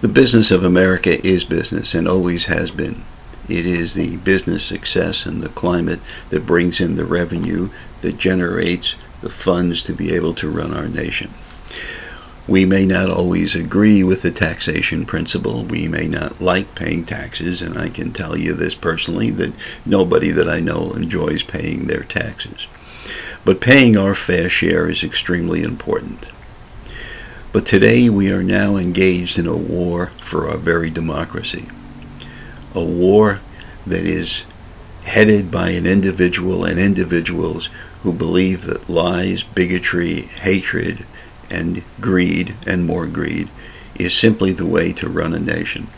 The business of America is business and always has been. It is the business success and the climate that brings in the revenue that generates the funds to be able to run our nation. We may not always agree with the taxation principle. We may not like paying taxes, and I can tell you this personally that nobody that I know enjoys paying their taxes. But paying our fair share is extremely important. But today we are now engaged in a war for our very democracy. A war that is headed by an individual and individuals who believe that lies, bigotry, hatred, and greed, and more greed, is simply the way to run a nation.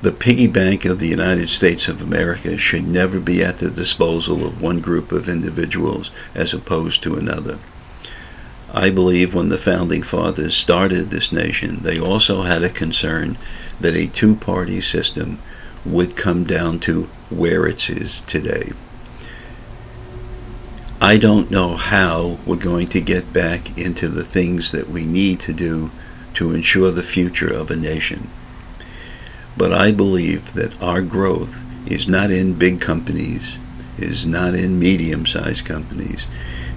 The piggy bank of the United States of America should never be at the disposal of one group of individuals as opposed to another. I believe when the founding fathers started this nation, they also had a concern that a two party system would come down to where it is today. I don't know how we're going to get back into the things that we need to do to ensure the future of a nation. But I believe that our growth is not in big companies, is not in medium sized companies,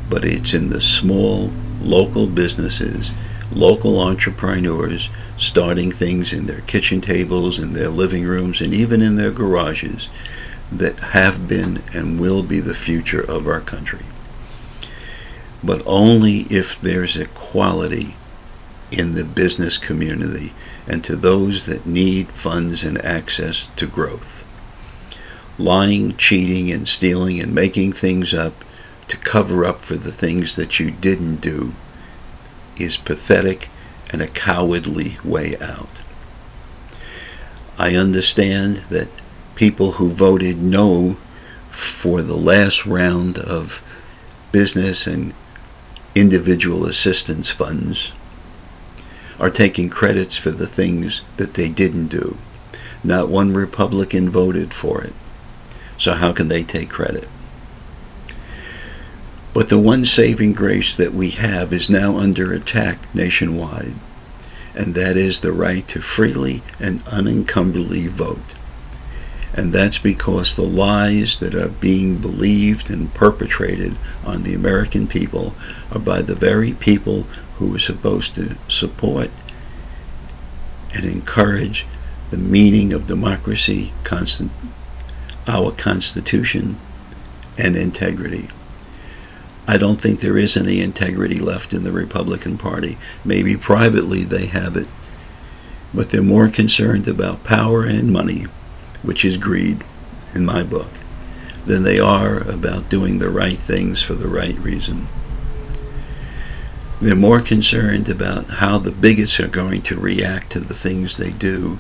but it's in the small local businesses, local entrepreneurs starting things in their kitchen tables, in their living rooms, and even in their garages that have been and will be the future of our country but only if there's equality in the business community and to those that need funds and access to growth. Lying, cheating, and stealing and making things up to cover up for the things that you didn't do is pathetic and a cowardly way out. I understand that people who voted no for the last round of business and individual assistance funds are taking credits for the things that they didn't do. Not one Republican voted for it. So how can they take credit? But the one saving grace that we have is now under attack nationwide, and that is the right to freely and unencumberedly vote. And that's because the lies that are being believed and perpetrated on the American people are by the very people who are supposed to support and encourage the meaning of democracy, constant, our Constitution, and integrity. I don't think there is any integrity left in the Republican Party. Maybe privately they have it, but they're more concerned about power and money which is greed in my book, than they are about doing the right things for the right reason. They're more concerned about how the bigots are going to react to the things they do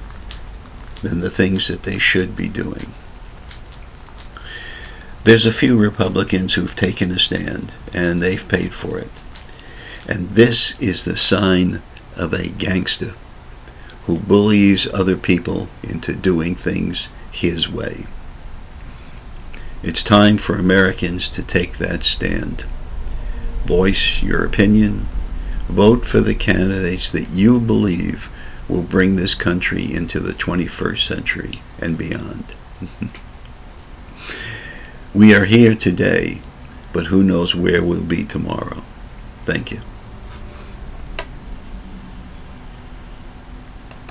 than the things that they should be doing. There's a few Republicans who've taken a stand, and they've paid for it. And this is the sign of a gangster who bullies other people into doing things his way. It's time for Americans to take that stand. Voice your opinion. Vote for the candidates that you believe will bring this country into the 21st century and beyond. we are here today, but who knows where we'll be tomorrow. Thank you.